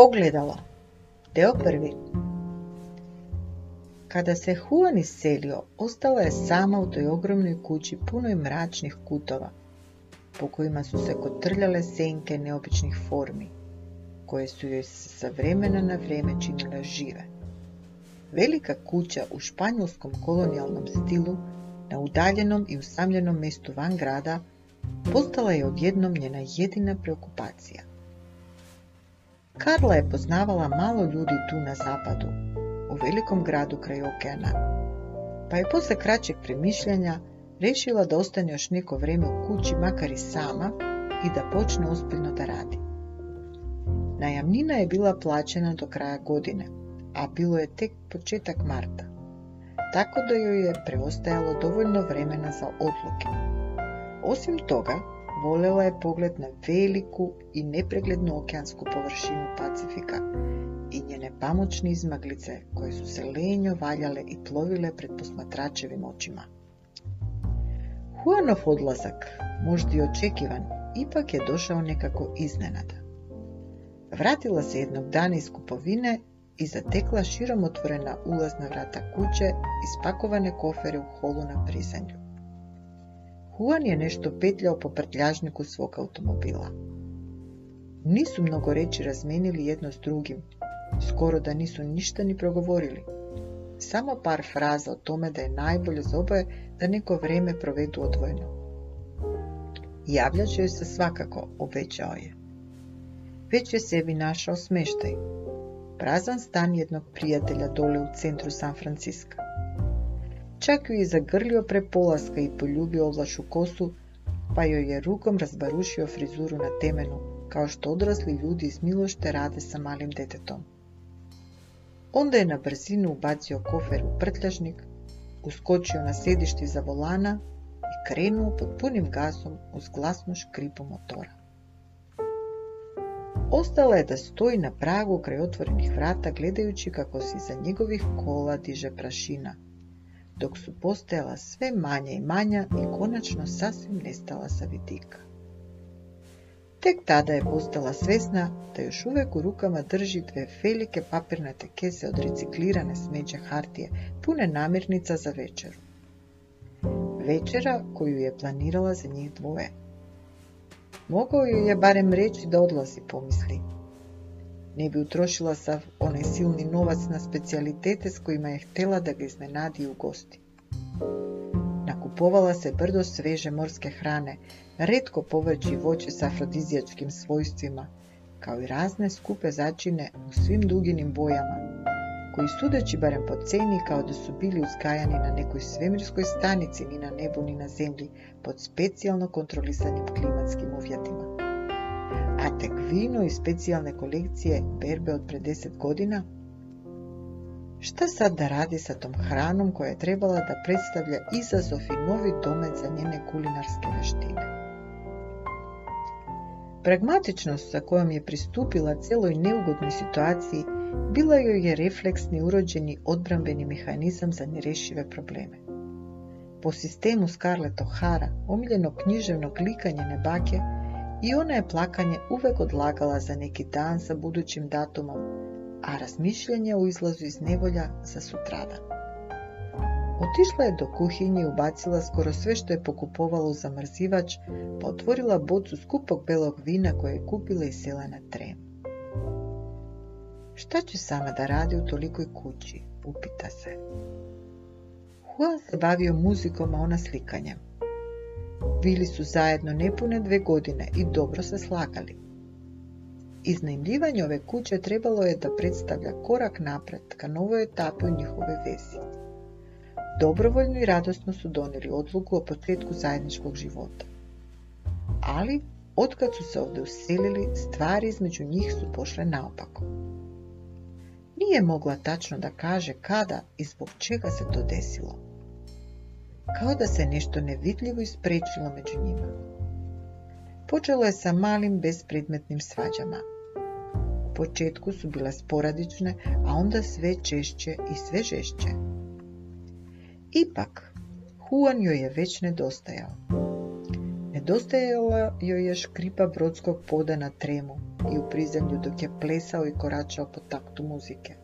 Ogledalo Deo prvi Kada se Juan iselio, ostala je sama u toj ogromnoj kući punoj mračnih kutova, po kojima su se kotrljale senke neobičnih formi, koje su joj sa vremena na vrijeme činile žive. Velika kuća u španjolskom kolonijalnom stilu, na udaljenom i usamljenom mjestu van grada, postala je odjednom njena jedina preokupacija. Karla je poznavala malo ljudi tu na zapadu, u velikom gradu kraj okeana, pa je posle kraćeg premišljanja rešila da ostane još neko vrijeme u kući, makar i sama, i da počne ozbiljno da radi. Najamnina je bila plaćena do kraja godine, a bilo je tek početak marta, tako da joj je preostajalo dovoljno vremena za odluke. Osim toga, Volela je pogled na veliku i nepreglednu okeansku površinu Pacifika i njene pamoćne izmaglice koje su se lenjo valjale i plovile pred posmatračevim očima. Huanov odlazak, možda i očekivan, ipak je došao nekako iznenada. Vratila se jednog dana iz kupovine i zatekla širom otvorena ulazna vrata kuće i spakovane kofere u holu na prizemlju. Juan je nešto petljao po prtljažniku svog automobila. Nisu mnogo reći razmenili jedno s drugim, skoro da nisu ništa ni progovorili. Samo par fraza o tome da je najbolje za oboje da neko vrijeme provedu odvojeno. Javljat joj se svakako, obećao je. Već je sebi našao smeštaj. Prazan stan jednog prijatelja dole u centru San Franciska. Čak ju je zagrlio pre polaska i poljubio ovlašu kosu, pa joj je rukom razbarušio frizuru na temenu, kao što odrasli ljudi iz Milošte rade sa malim detetom. Onda je na brzinu ubacio kofer u prtljažnik, uskočio na sedišti za volana i krenuo pod punim gasom uz glasnu škripu motora. Ostala je da stoji na pragu kraj otvorenih vrata gledajući kako se iza njegovih kola diže prašina – dok su postajala sve manja i manja i konačno sasvim nestala sa vidika. Tek tada je postala svesna da još uvijek u rukama drži dve velike papirnate kese od reciklirane smeđe hartije, pune namirnica za večeru. Večera koju je planirala za njih dvoje. Mogao ju je barem reći da odlazi, pomisli. Ne bi utrošila sav onaj silni novac na specijalitete s kojima je htjela da ga iznenadi u gosti. Nakupovala se brdo sveže morske hrane, redko povrći voće s afrodizijačkim svojstvima, kao i razne skupe začine u svim duginim bojama, koji sudeći barem po ceni kao da su bili uzgajani na nekoj svemirskoj stanici ni na nebu ni na zemlji pod specijalno kontrolisanim klimatskim uvjetima a tek vino iz specijalne kolekcije berbe od pre 10 godina? Šta sad da radi sa tom hranom koja je trebala da predstavlja izazov i novi domet za njene kulinarske veštine? Pragmatičnost sa kojom je pristupila celoj neugodnoj situaciji bila joj je refleksni urođeni odbrambeni mehanizam za nerešive probleme. Po sistemu Scarlett O'Hara, omiljenog književnog likanja nebake, i ona je plakanje uvek odlagala za neki dan sa budućim datumom, a razmišljanje o izlazu iz nevolja za sutradan. Otišla je do kuhinje i ubacila skoro sve što je pokupovala u zamrzivač, pa otvorila bocu skupog belog vina koje je kupila i sela na trem. Šta će sama da radi u tolikoj kući, upita se. Juan se bavio muzikom, a ona slikanjem. Bili su zajedno nepune dve godine i dobro se slagali. Iznajmljivanje ove kuće trebalo je da predstavlja korak napred ka novoj etapi u njihove vezi. Dobrovoljno i radosno su donijeli odluku o početku zajedničkog života. Ali, otkad su se ovdje uselili, stvari između njih su pošle naopako. Nije mogla tačno da kaže kada i zbog čega se to desilo kao da se nešto nevidljivo isprečilo među njima. Počelo je sa malim bespredmetnim svađama. U početku su bila sporadične, a onda sve češće i sve žešće. Ipak, Huan joj je već nedostajao. Nedostajala joj je škripa brodskog poda na tremu i u prizemlju dok je plesao i koračao po taktu muzike.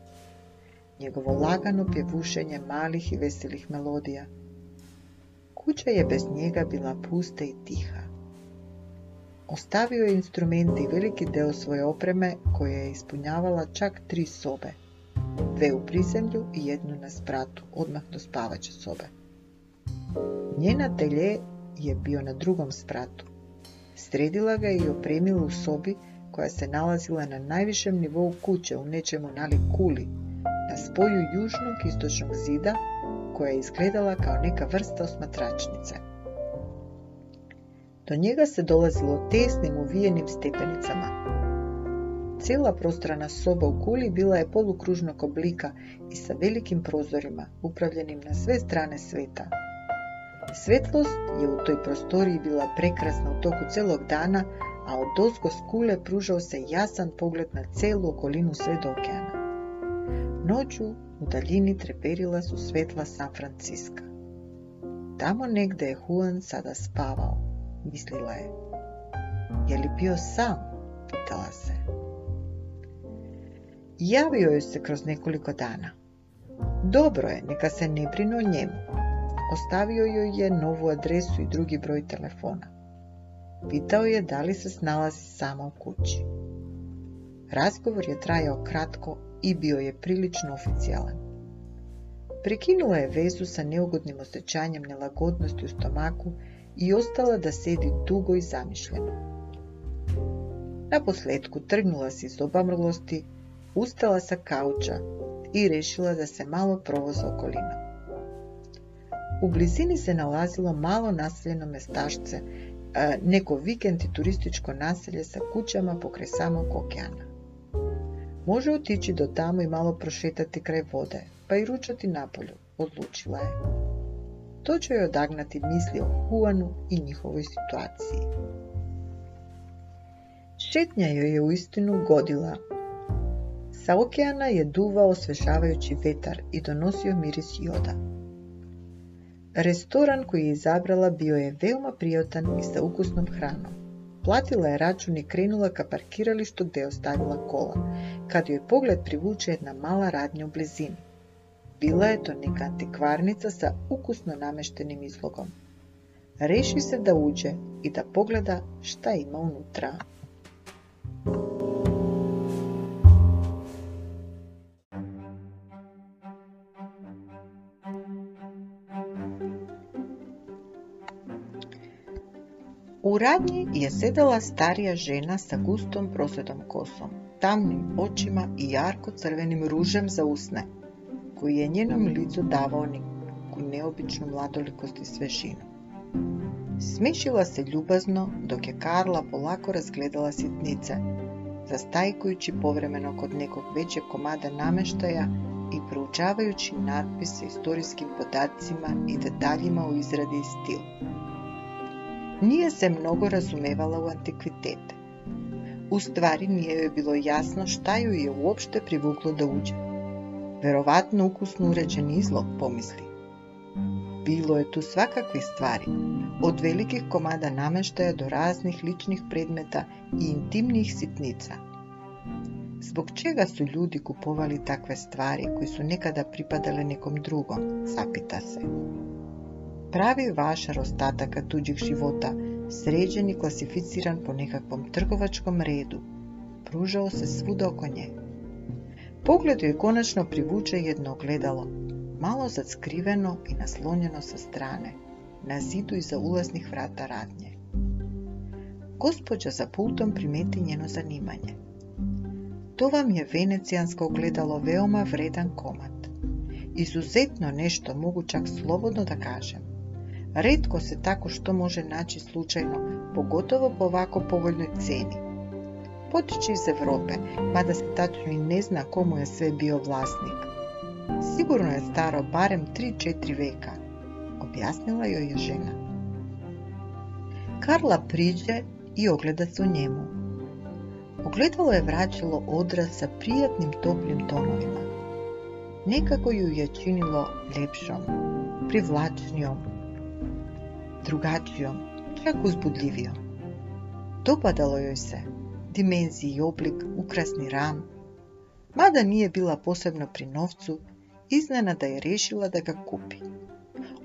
Njegovo lagano pjevušenje malih i veselih melodija – Kuća je bez njega bila pusta i tiha. Ostavio je instrumente i veliki deo svoje opreme koja je ispunjavala čak tri sobe, dve u prizemlju i jednu na spratu, odmah do spavaće sobe. Njena telje je bio na drugom spratu. Sredila ga i opremila u sobi koja se nalazila na najvišem nivou kuće u nečemu nalik kuli, na spoju južnog istočnog zida koja je izgledala kao neka vrsta osmatračnice. Do njega se dolazilo tesnim uvijenim stepenicama. Cijela prostrana soba u kuli bila je polukružnog oblika i sa velikim prozorima, upravljenim na sve strane sveta. Svetlost je u toj prostoriji bila prekrasna u toku celog dana, a od dosko skule pružao se jasan pogled na celu okolinu sve do okeana. Noću u daljini treperila su svetla San Franciska. Tamo negde je Juan sada spavao, mislila je. Je li bio sam? pitala se. Javio je se kroz nekoliko dana. Dobro je, neka se ne brinu o njemu. Ostavio joj je novu adresu i drugi broj telefona. Pitao je da li se snalazi sama u kući. Razgovor je trajao kratko i bio je prilično oficijalan. Prekinula je vezu sa neugodnim osjećanjem nelagodnosti u stomaku i ostala da sedi dugo i zamišljeno. Na posljedku trgnula se iz obamrlosti, ustala sa kauča i rešila da se malo provoza okolinom. U blizini se nalazilo malo naseljeno mestašce, neko vikend i turističko naselje sa kućama pokraj samog okeana. Može otići do tamo i malo prošetati kraj vode, pa i ručati napolju, odlučila je. To će joj odagnati misli o Huanu i njihovoj situaciji. Šetnja joj je uistinu godila. Sa okeana je duvao osvežavajući vetar i donosio miris joda. Restoran koji je izabrala bio je veoma prijatan i sa ukusnom hranom. Platila je račun i krenula ka parkiralištu gdje je ostavila kola, kad joj pogled privuče jedna mala radnja u blizini. Bila je to neka antikvarnica sa ukusno nameštenim izlogom. Reši se da uđe i da pogleda šta ima unutra. Radnji je sedela starija žena sa gustom prosvedom kosom, tamnim očima i jarko crvenim ružem za usne, koji je njenom licu davao neku neobičnu mladolikost i svežinu. Smišila se ljubazno dok je Karla polako razgledala sitnice, zastajkujući povremeno kod nekog većeg komada nameštaja i proučavajući natpise istorijskim podacima i detaljima u izradi i stilu. Nije se mnogo razumevala u antikvitete. U stvari nije joj bilo jasno šta ju je uopšte privuklo da uđe. Verovatno ukusno uređen izlog, pomisli. Bilo je tu svakakvih stvari, od velikih komada nameštaja do raznih ličnih predmeta i intimnih sitnica. Zbog čega su ljudi kupovali takve stvari koji su nekada pripadale nekom drugom, zapita se pravi vašar ostataka tuđih života, sređen i klasificiran po nekakvom trgovačkom redu. Pružao se svuda oko nje. Pogled joj konačno privuče jedno ogledalo, malo zadskriveno i naslonjeno sa strane, na zidu iza ulaznih vrata radnje. Gospođa za pultom primeti njeno zanimanje. To vam je venecijansko ogledalo veoma vredan komad. Izuzetno nešto mogu čak slobodno da kažem. Redko se tako što može naći slučajno, pogotovo po ovako povoljnoj ceni. Potiče iz Europe, mada se tačno i ne zna komu je sve bio vlasnik. Sigurno je staro barem 3-4 veka, objasnila joj je žena. Karla priđe i ogleda se u njemu. Ogledalo je vraćalo odraz sa prijatnim toplim tonovima. Nekako ju je činilo ljepšom, privlačnijom, drugačijom čak uzbudljivio. Dopadalo joj se, dimenziji i oblik, ukrasni ram. Mada nije bila posebno pri novcu, iznenada je riješila da ga kupi.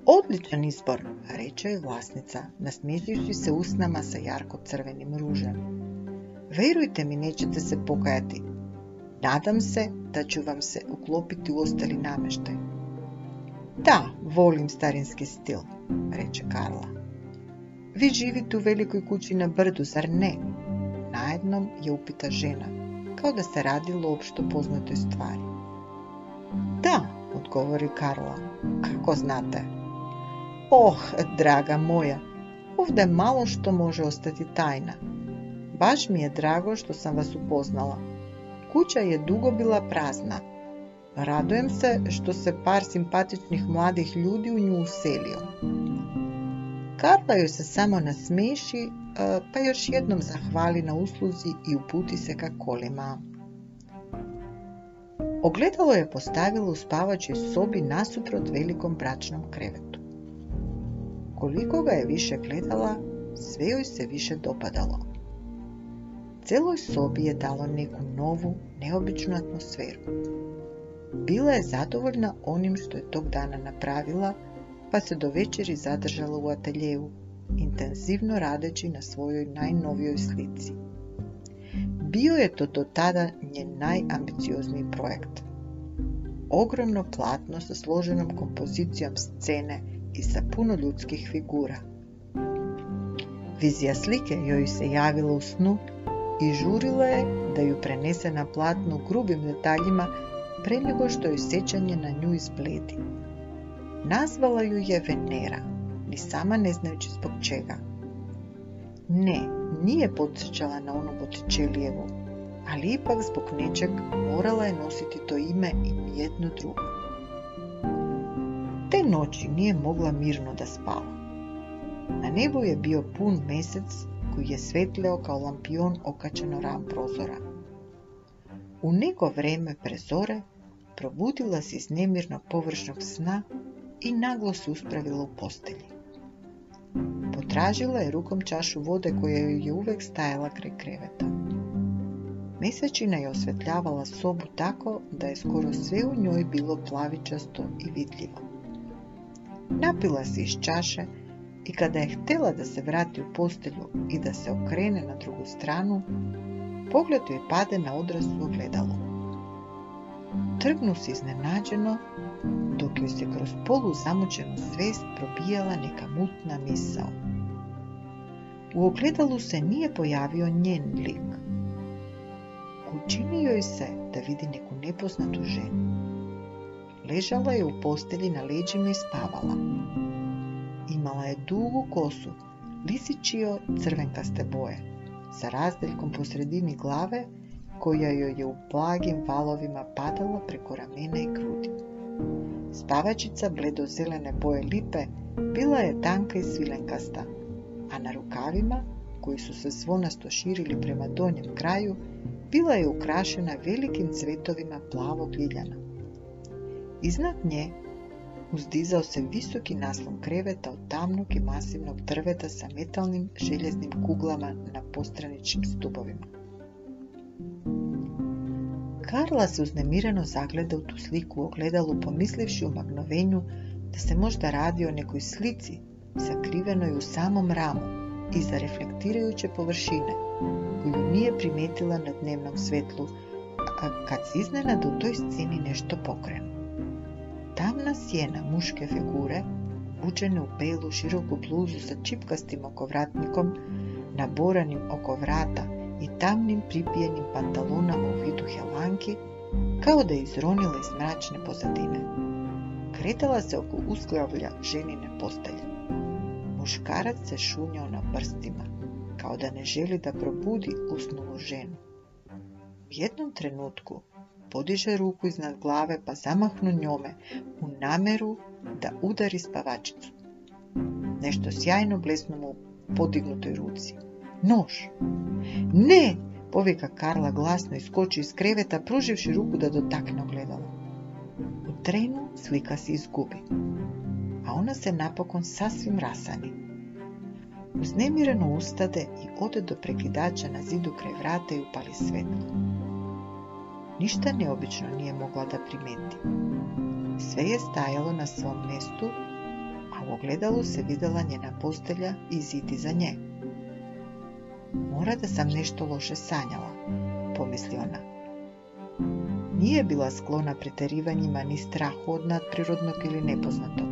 Odličan izbor, reče je vlasnica, nasmiješivši se usnama sa jarko crvenim ružem. Verujte mi, nećete se pokajati. Nadam se da ću vam se uklopiti u ostali namještaj. Da, volim starinski stil, reče Karla. Vi živite u velikoj kući na brdu, zar ne? Najednom je upita žena, kao da se radilo o opšto poznatoj stvari. Da, odgovori Karla. Kako znate? Oh, draga moja, ovdje malo što može ostati tajna. Baš mi je drago što sam vas upoznala. Kuća je dugo bila prazna. Radujem se što se par simpatičnih mladih ljudi u nju uselio. Karla joj se samo nasmeši, e, pa još jednom zahvali na usluzi i uputi se ka kolima. Ogledalo je postavilo u spavačoj sobi nasuprot velikom bračnom krevetu. Koliko ga je više gledala, sve joj se više dopadalo. Celoj sobi je dalo neku novu, neobičnu atmosferu. Bila je zadovoljna onim što je tog dana napravila, pa se do večeri zadržala u ateljevu, intenzivno radeći na svojoj najnovijoj slici. Bio je to do tada njen najambiciozniji projekt. Ogromno platno sa složenom kompozicijom scene i sa puno ljudskih figura. Vizija slike joj se javila u snu i žurila je da ju prenese na platnu grubim detaljima pre nego što joj sećanje na nju izbledi. Nazvala ju je Venera, ni sama ne znajući zbog čega. Ne, nije podsjećala na onu Botticellijevu, ali ipak zbog nečeg morala je nositi to ime i jedno drugo. Te noći nije mogla mirno da spava. Na nebu je bio pun mesec koji je svetleo kao lampion okačeno ram prozora. U neko vreme prezore probudila se iz nemirnog površnog sna i naglo se uspravila u postelji. Potražila je rukom čašu vode koja joj je uvek stajala kraj kreveta. Mesečina je osvetljavala sobu tako da je skoro sve u njoj bilo plavičasto i vidljivo. Napila se iz čaše i kada je htjela da se vrati u postelju i da se okrene na drugu stranu, pogled joj pade na odraz u ogledalo. Trgnu se iznenađeno, dok joj se kroz polu zamučenu svest probijala neka mutna misao. U ogledalu se nije pojavio njen lik. Učini joj se da vidi neku nepoznatu ženu. Ležala je u postelji na leđima i spavala. Imala je dugu kosu, lisičio crvenkaste boje, sa razdeljkom po sredini glave koja joj je u blagim valovima padala preko ramena i grudi. Spavačica bledozelene boje lipe bila je tanka i svilenkasta, a na rukavima, koji su se zvonasto širili prema donjem kraju, bila je ukrašena velikim cvetovima plavog ljiljana. Iznad nje uzdizao se visoki naslon kreveta od tamnog i masivnog drveta sa metalnim željeznim kuglama na postraničnim stubovima. Karla se uznemireno zagleda u tu sliku u ogledalu pomislivši u magnovenju da se možda radi o nekoj slici sakrivenoj u samom ramu iza reflektirajuće površine koju nije primetila na dnevnom svetlu, a kad se iznenada u toj sceni nešto pokrenu. Tamna sjena muške figure, vučene u belu široku bluzu sa čipkastim okovratnikom, naboranim oko vrata i tamnim pripijenim pantalonama u vidu helanki, kao da je izronila iz mračne pozadine. Kretala se oko usklavlja ženine postelje. Muškarac se šunjao na prstima, kao da ne želi da probudi usnulu ženu. U jednom trenutku podiže ruku iznad glave pa zamahnu njome u nameru da udari spavačicu. Nešto sjajno blesnu mu podignutoj ruci. Nož! Ne! Povika Karla glasno i skoči iz kreveta, pruživši ruku da dotakne ogledalo. U trenu slika se izgubi, a ona se napokon sasvim rasani. Uznemireno ustade i ode do prekidača na zidu kraj vrata i upali svetlo. Ništa neobično nije mogla da primeti. Sve je stajalo na svom mjestu, a u ogledalu se vidjela njena postelja i zid za nje. Mora da sam nešto loše sanjala, pomisli ona. Nije bila sklona pretjerivanjima ni strahu od nadprirodnog ili nepoznatog.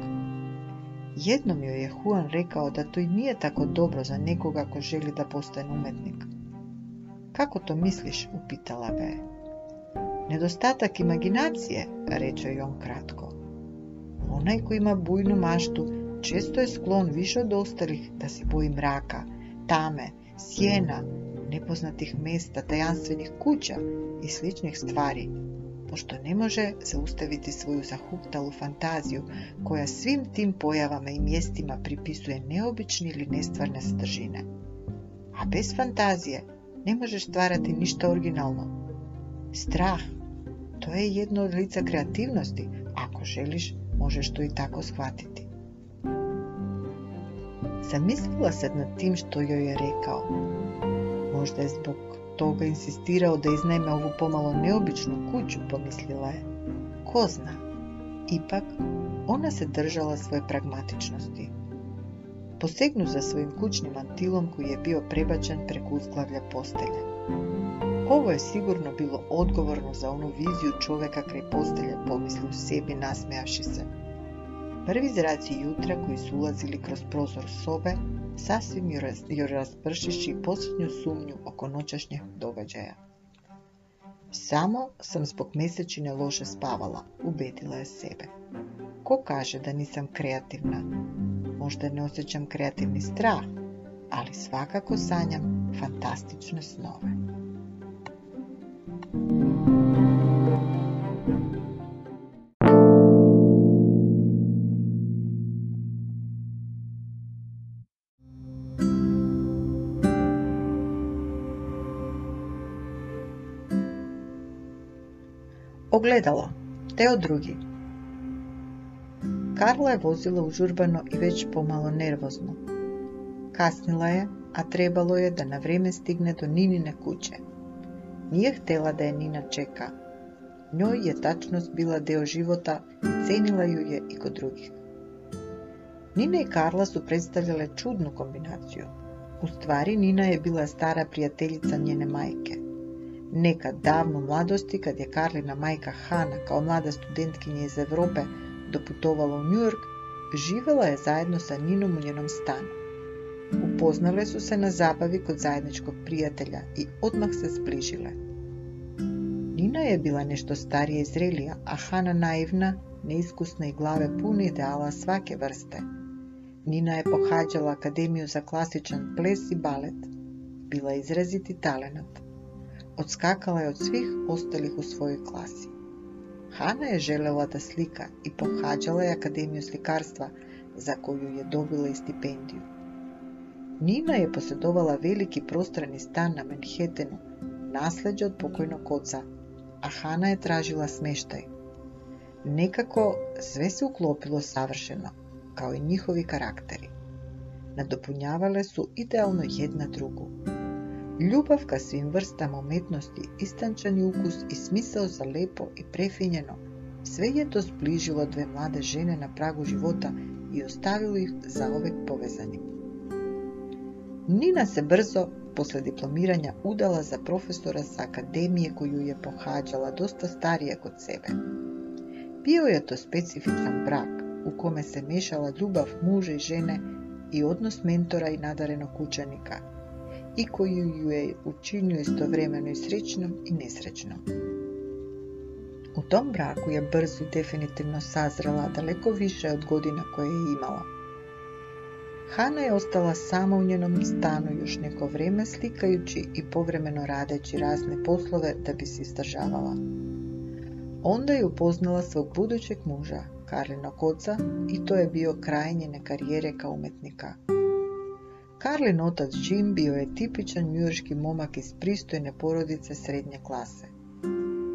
Jednom joj je Juan rekao da to i nije tako dobro za nekoga ko želi da postane umetnik. Kako to misliš? upitala ga je. Nedostatak imaginacije, reče je on kratko. Onaj ko ima bujnu maštu često je sklon više od ostalih da se boji mraka, tame, sjena, nepoznatih mesta, tajanstvenih kuća i sličnih stvari, pošto ne može zaustaviti svoju zahuktalu fantaziju koja svim tim pojavama i mjestima pripisuje neobične ili nestvarne sadržine. A bez fantazije ne možeš stvarati ništa originalno. Strah, to je jedno od lica kreativnosti. Ako želiš, možeš to i tako shvatiti. Zamislila se nad tim što joj je rekao. Možda je zbog toga insistirao da iznajme ovu pomalo neobičnu kuću, pomislila je. Ko zna? Ipak, ona se držala svoje pragmatičnosti. Posegnu za svojim kućnim mantilom koji je bio prebačen preko uzglavlja postelje. Ovo je sigurno bilo odgovorno za onu viziju čoveka kraj postelje, u sebi nasmejavši se. Prvi zraci jutra koji su ulazili kroz prozor sobe sasvim joj raspršiši posljednju sumnju oko noćašnjeg događaja. Samo sam zbog mjesečine loše spavala, ubedila je sebe. Ko kaže da nisam kreativna? Možda ne osjećam kreativni strah, ali svakako sanjam fantastične snove. Ogledalo. Teo drugi. Karla je vozila užurbano i već pomalo nervozno. Kasnila je, a trebalo je da na vrijeme stigne do Ninine kuće. Nije htjela da je Nina čeka. Njoj je tačnost bila deo života i cenila ju je i kod drugih. Nina i Karla su predstavljale čudnu kombinaciju. U stvari Nina je bila stara prijateljica njene majke. Nekad davno mladosti, kad je Karlina majka Hana kao mlada studentkinja iz Europe doputovala u New York, živjela je zajedno sa Ninom u njenom stanu. Upoznale su se na zabavi kod zajedničkog prijatelja i odmah se zbližile. Nina je bila nešto starija i zrelija, a Hana naivna, neiskusna i glave pune ideala svake vrste. Nina je pohađala Akademiju za klasičan ples i balet. Bila je izraziti talenat. Odskakala je od svih ostalih u svojoj klasi. Hana je željela da slika i pohađala je Akademiju slikarstva za koju je dobila i stipendiju. Nina je posjedovala veliki prostrani stan na Manhattanu, nasljeđe od pokojnog oca, a Hana je tražila smještaj. Nekako sve se uklopilo savršeno, kao i njihovi karakteri. Nadopunjavale su idealno jedna drugu. Ljubav ka svim vrstama umetnosti, istančani ukus i smisao za lepo i prefinjeno, sve je to zbližilo dve mlade žene na pragu života i ostavilo ih za uvek povezanim. Nina se brzo, posle diplomiranja, udala za profesora sa akademije koju je pohađala dosta starije kod sebe. Bio je to specifičan brak u kome se mešala ljubav muže i žene i odnos mentora i nadarenog učenika – i koji ju je učinio istovremeno i srećnom i nesrećnom. U tom braku je brzo i definitivno sazrela daleko više od godina koje je imala. Hana je ostala sama u njenom stanu još neko vrijeme slikajući i povremeno radeći razne poslove da bi se istražavala. Onda je upoznala svog budućeg muža, Karlinog oca, i to je bio kraj njene karijere kao umetnika. Karlin otac Jim bio je tipičan njujorški momak iz pristojne porodice srednje klase.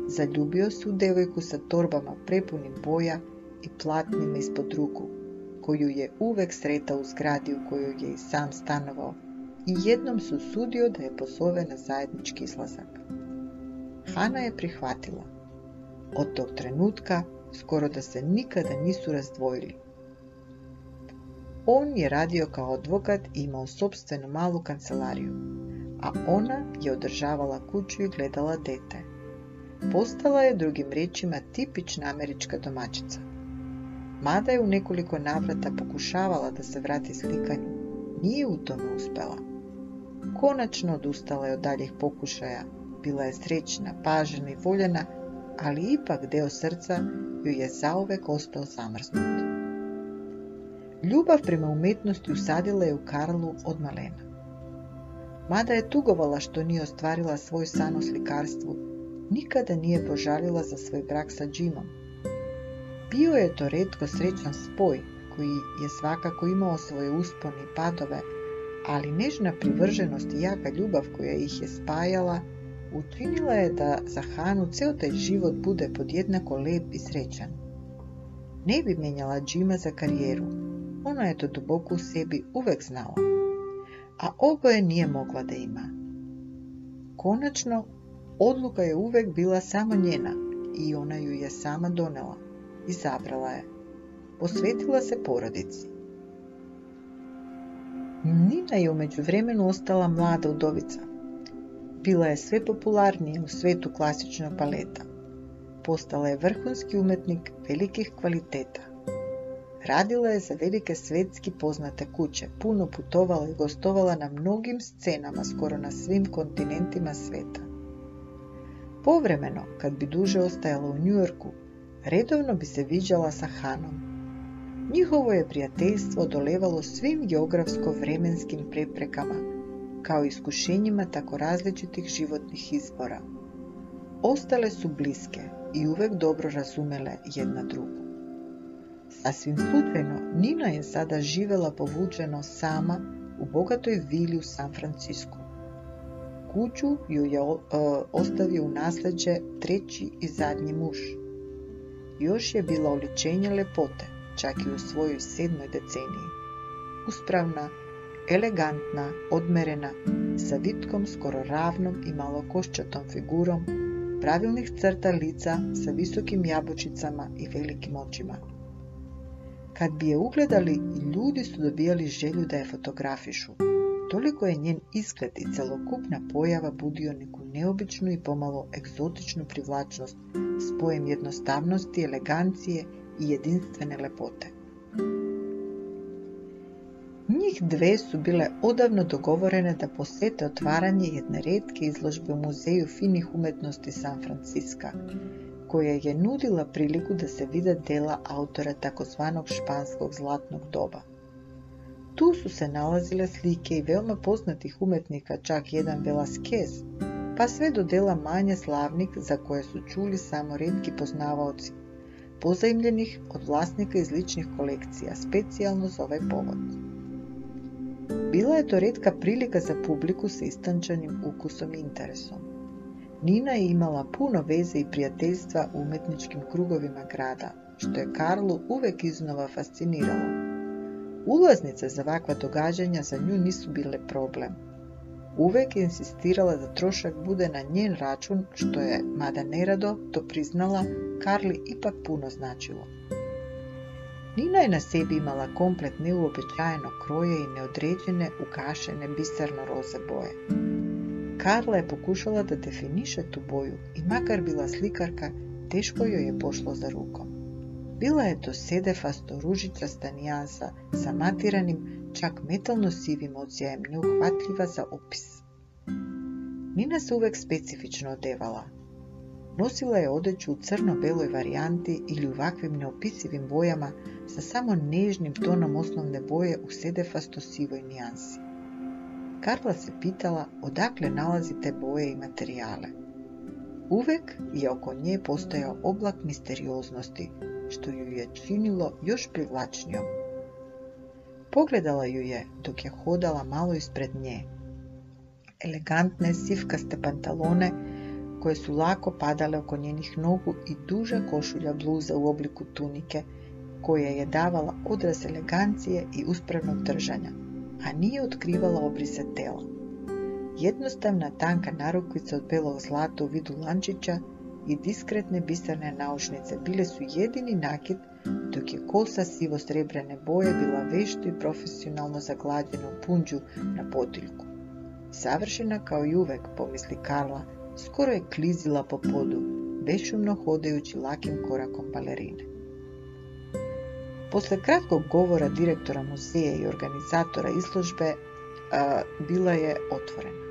Zaljubio se u devojku sa torbama prepunim boja i platnima ispod ruku. koju je uvek sretao u zgradi u kojoj je i sam stanovao i jednom su sudio da je pozove na zajednički izlazak. Hana je prihvatila. Od tog trenutka skoro da se nikada nisu razdvojili. On je radio kao advokat i imao sobstvenu malu kancelariju, a ona je održavala kuću i gledala dete. Postala je drugim riječima tipična američka domaćica. Mada je u nekoliko navrata pokušavala da se vrati slikanju, nije u tome uspela. Konačno odustala je od daljih pokušaja, bila je srećna, pažena i voljena, ali ipak deo srca joj je zauvek ostao zamrznut. Ljubav prema umetnosti usadila je u Karlu od malena. Mada je tugovala što nije ostvarila svoj san o slikarstvu, nikada nije požalila za svoj brak sa Jimom. Bio je to redko srećan spoj, koji je svakako imao svoje uspone i padove, ali nežna privrženost i jaka ljubav koja ih je spajala, učinila je da za Hanu ceo taj život bude podjednako lep i srećan. Ne bi mijenjala Jima za karijeru, ona je to duboko u sebi uvek znala, a oboje nije mogla da ima. Konačno, odluka je uvek bila samo njena i ona ju je sama donela. Izabrala je. Posvetila se porodici. Nina je umeđu vremenu ostala mlada udovica. Bila je sve popularnija u svetu klasičnog baleta. Postala je vrhunski umetnik velikih kvaliteta. Radila je za velike svetski poznate kuće, puno putovala i gostovala na mnogim scenama skoro na svim kontinentima sveta. Povremeno, kad bi duže ostajala u Njujorku, redovno bi se viđala sa Hanom. Njihovo je prijateljstvo dolevalo svim geografsko-vremenskim preprekama, kao iskušenjima tako različitih životnih izbora. Ostale su bliske i uvek dobro razumele jedna drugu. Sasvim slučajno, Nina je sada živela povučeno sama u bogatoj vili u San Francisku. Kuću ju je ostavio u nasleđe treći i zadnji muž. Još je bila oličenje lepote, čak i u svojoj sedmoj deceniji. Uspravna, elegantna, odmerena, sa vitkom skoro ravnom i malo koščatom figurom, pravilnih crta lica sa visokim jabučicama i velikim očima. Kad bi je ugledali, ljudi su dobijali želju da je fotografišu. Toliko je njen izgled i celokupna pojava budio neku neobičnu i pomalo egzotičnu privlačnost spojem jednostavnosti, elegancije i jedinstvene lepote. Njih dve su bile odavno dogovorene da posete otvaranje jedne redke izložbe u Muzeju finih umetnosti San Francisca, koja je nudila priliku da se vide dela autora takozvanog španskog zlatnog doba. Tu su se nalazile slike i veoma poznatih umetnika, čak jedan Velasquez, pa sve do dela manje slavnik za koje su čuli samo redki poznavaoci, pozajmljenih od vlasnika iz ličnih kolekcija, specijalno za ovaj povod. Bila je to redka prilika za publiku sa istančanim ukusom i interesom. Nina je imala puno veze i prijateljstva u umetničkim krugovima grada, što je Karlu uvek iznova fasciniralo. Ulaznice za ovakva događanja za nju nisu bile problem. Uvek je insistirala da trošak bude na njen račun, što je, mada nerado, to priznala, Karli ipak puno značilo. Nina je na sebi imala komplet neuobičajeno kroje i neodređene, ukašene biserno roze boje. Karla je pokušala da definiše tu boju i makar bila slikarka, teško joj je pošlo za rukom. Bila je to sedefasto ružičasta nijansa sa matiranim, čak metalno sivim odsjajem neuhvatljiva za opis. Nina se uvek specifično odevala. Nosila je odeću u crno-beloj varijanti ili u ovakvim neopisivim bojama sa samo nežnim tonom osnovne boje u sedefasto sivoj nijansi. Karla se pitala odakle nalazi te boje i materijale. Uvek je oko nje postojao oblak misterioznosti, što ju je činilo još privlačnijom. Pogledala ju je dok je hodala malo ispred nje. Elegantne sivkaste pantalone koje su lako padale oko njenih nogu i duža košulja bluza u obliku tunike koja je davala odraz elegancije i uspravnog držanja, a nije otkrivala obrise tela. Jednostavna tanka narukvica od belog zlata u vidu lančića i diskretne biserne naušnice bile su jedini nakit, dok je kosa sivo-srebrene boje bila vešto i profesionalno zagladjena u punđu na potiljku. Savršena kao i uvek, pomisli Karla, skoro je klizila po podu, bešumno hodajući lakim korakom balerine. Posle kratkog govora direktora muzeja i organizatora izložbe, bila je otvorena.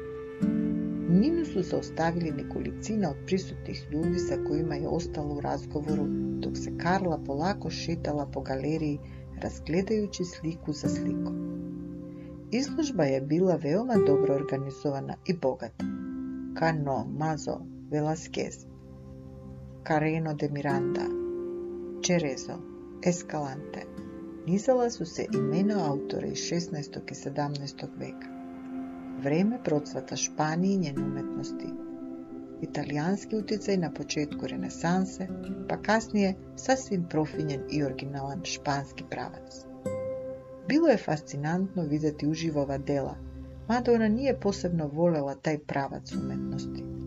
Ninu su se ostavili nekolicina od prisutnih ljudi sa kojima je ostala u razgovoru, dok se Karla polako šetala po galeriji, razgledajući sliku za slikom. Izložba je bila veoma dobro organizovana i bogata. Cano, Mazo, Velasquez, Careno de Miranda, Cerezo, Ескаланте. Низала су се имена автори из 16. и 17. века. Време процвата Шпанија и њени уметности. Италијански утицај на почетку Ренесансе, па касније сасвим профинен и оригинален шпански правец. Било е фасцинантно видети уживова дела, мада она nije посебно волела taj правец уметности.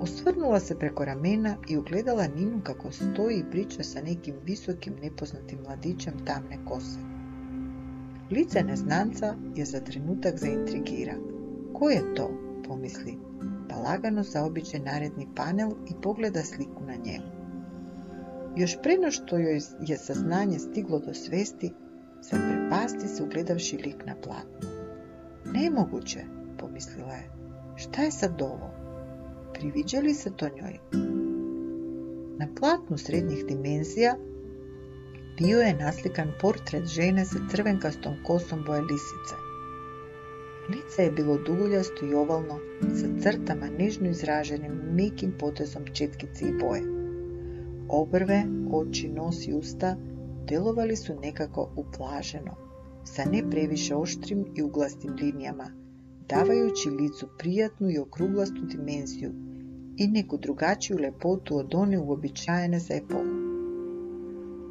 Osvrnula se preko ramena i ugledala Ninu kako stoji i priča sa nekim visokim nepoznatim mladićem tamne kose. Lice neznanca je za trenutak zaintrigira. Ko je to? pomisli, pa lagano zaobiđe naredni panel i pogleda sliku na njemu. Još preno što joj je saznanje stiglo do svesti, prepasti se ugledavši lik na platnu. Nemoguće, pomislila je. Šta je sad ovo? Priviđa li se to njoj? Na platnu srednjih dimenzija bio je naslikan portret žene sa crvenkastom kosom boje lisice. Lice je bilo duguljasto i ovalno, sa crtama nežno izraženim mekim potezom četkice i boje. Obrve, oči, nos i usta delovali su nekako uplaženo, sa ne previše oštrim i uglastim linijama, davajući licu prijatnu i okruglastu dimenziju i neku drugačiju lepotu od one uobičajene za epohu.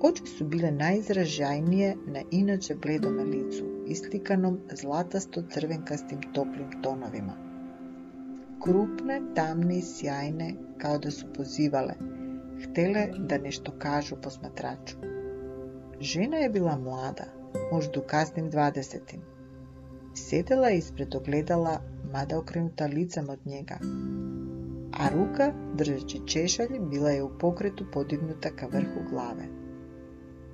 Oči su bile najizražajnije na inače bledome licu, islikanom zlatasto crvenkastim toplim tonovima. Krupne, tamne i sjajne, kao da su pozivale, htele da nešto kažu posmatraču. Žena je bila mlada, možda u kasnim dvadesetim. Sjedela je ispred ogledala, mada okrenuta licem od njega, a ruka, držeći češalj, bila je u pokretu podignuta ka vrhu glave.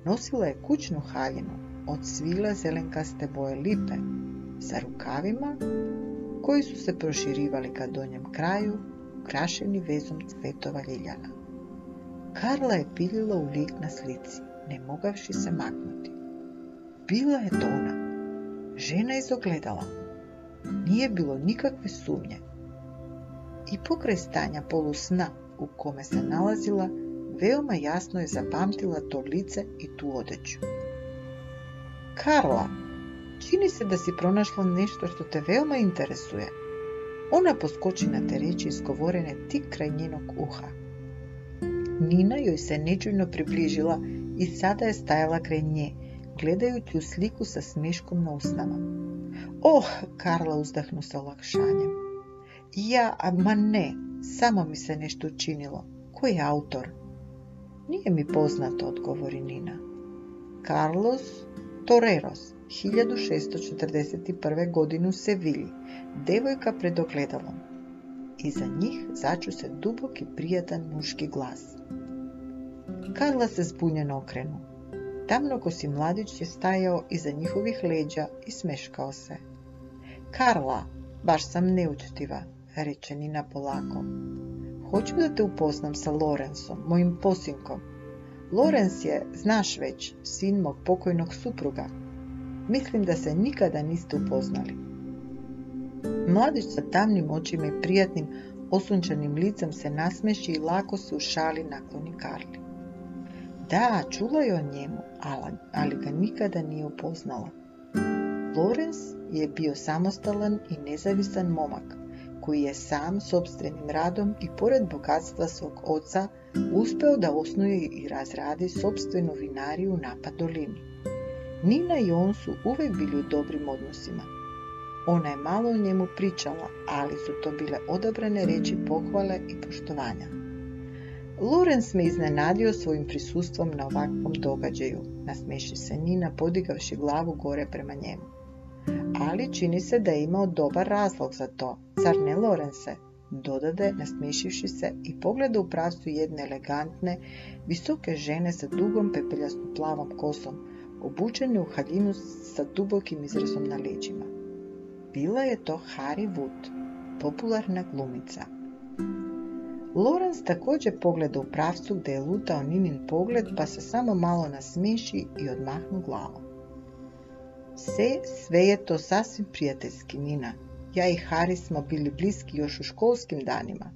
Nosila je kućnu haljinu od svila zelenkaste boje lipe sa rukavima koji su se proširivali ka donjem kraju, ukrašeni vezom cvetova ljiljana. Karla je piljila u lik na slici, ne mogavši se maknuti. Bila je to ona, žena iz ogledala. Nije bilo nikakve sumnje i pokraj stanja polusna u kome se nalazila, veoma jasno je zapamtila to lice i tu odeću. Karla, čini se da si pronašla nešto što te veoma interesuje. Ona poskoči na te reći izgovorene tik kraj njenog uha. Nina joj se nečujno približila i sada je stajala kraj nje, gledajući u sliku sa smeškom na usnama. Oh, Karla uzdahnu sa olakšanjem. Ja, ma ne, samo mi se nešto učinilo. Ko je autor? Nije mi poznato, odgovori Nina. Carlos Toreros, 1641. godinu u Sevilji, devojka pred ogledalom. Iza njih začu se dubok i prijatan muški glas. Karla se zbunjeno okrenu. Tamnokosi mladić je stajao iza njihovih leđa i smeškao se. Karla, baš sam neučtiva, reče Nina polako. Hoću da te upoznam sa Lorensom, mojim posinkom. Lorenz je, znaš već, sin mog pokojnog supruga. Mislim da se nikada niste upoznali. Mladić sa tamnim očima i prijatnim, osunčanim licem se nasmeši i lako se u šali nakloni Karli. Da, čula je o njemu, ali ga nikada nije upoznala. Lorenz je bio samostalan i nezavisan momak, koji je sam sobstvenim radom i pored bogatstva svog oca uspeo da osnuje i razradi sobstvenu vinariju u Napad. Nina i on su uvijek bili u dobrim odnosima. Ona je malo o njemu pričala, ali su to bile odabrane reći pohvale i poštovanja. Lorenz me iznenadio svojim prisustvom na ovakvom događaju, nasmeši se Nina podigavši glavu gore prema njemu. Ali čini se da je imao dobar razlog za to, zar ne Lorense? dodade nasmiješivši se i pogleda u pravcu jedne elegantne, visoke žene sa dugom pepeljasto plavom kosom, obučene u haljinu sa dubokim izrazom na leđima. Bila je to Harry Wood, popularna glumica. Lorenz također pogleda u pravcu gdje je lutao Ninin pogled pa se samo malo nasmiješi i odmahnu glavom. Sve, sve je to sasvim prijateljski, Nina. Ja i Harry smo bili bliski još u školskim danima.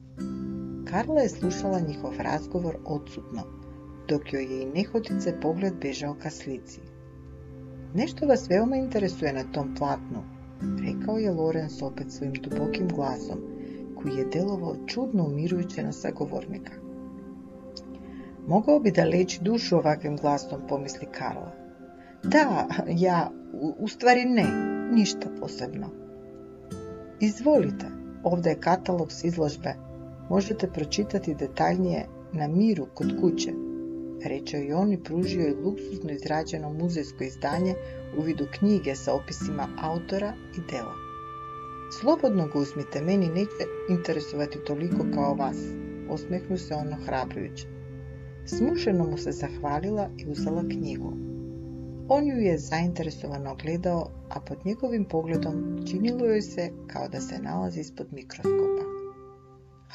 Karla je slušala njihov razgovor odsutno, dok joj je i nehotice pogled bežao ka slici. Nešto vas veoma interesuje na tom platnu, rekao je Lorenz opet svojim dubokim glasom, koji je delovao čudno umirujuće na sagovornika. Mogao bi da leči dušu ovakvim glasom, pomisli Karla. Da, ja, u, stvari ne, ništa posebno. Izvolite, ovdje je katalog s izložbe. Možete pročitati detaljnije na miru kod kuće, reče i on i pružio je luksuzno izrađeno muzejsko izdanje u vidu knjige sa opisima autora i dela. Slobodno ga uzmite, meni neće interesovati toliko kao vas, osmehnu se ono hrabrujuće. Smušeno mu se zahvalila i uzela knjigu. On ju je zainteresovano gledao, a pod njegovim pogledom činilo joj se kao da se nalazi ispod mikroskopa.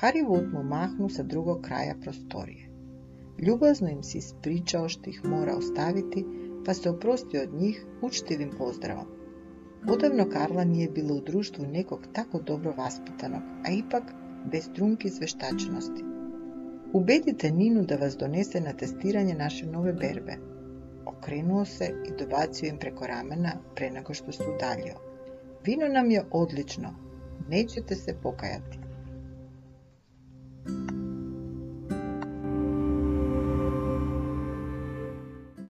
Harry Wood mu mahnu sa drugog kraja prostorije. Ljubazno im se ispričao što ih mora ostaviti, pa se oprostio od njih učtivim pozdravom. Odavno Karla nije bila u društvu nekog tako dobro vaspitanog, a ipak bez trunki zveštačnosti. Ubedite Ninu da vas donese na testiranje naše nove berbe. Okrenuo se i dobacio im preko ramena pre nego što se udaljio. Vino nam je odlično. Nećete se pokajati.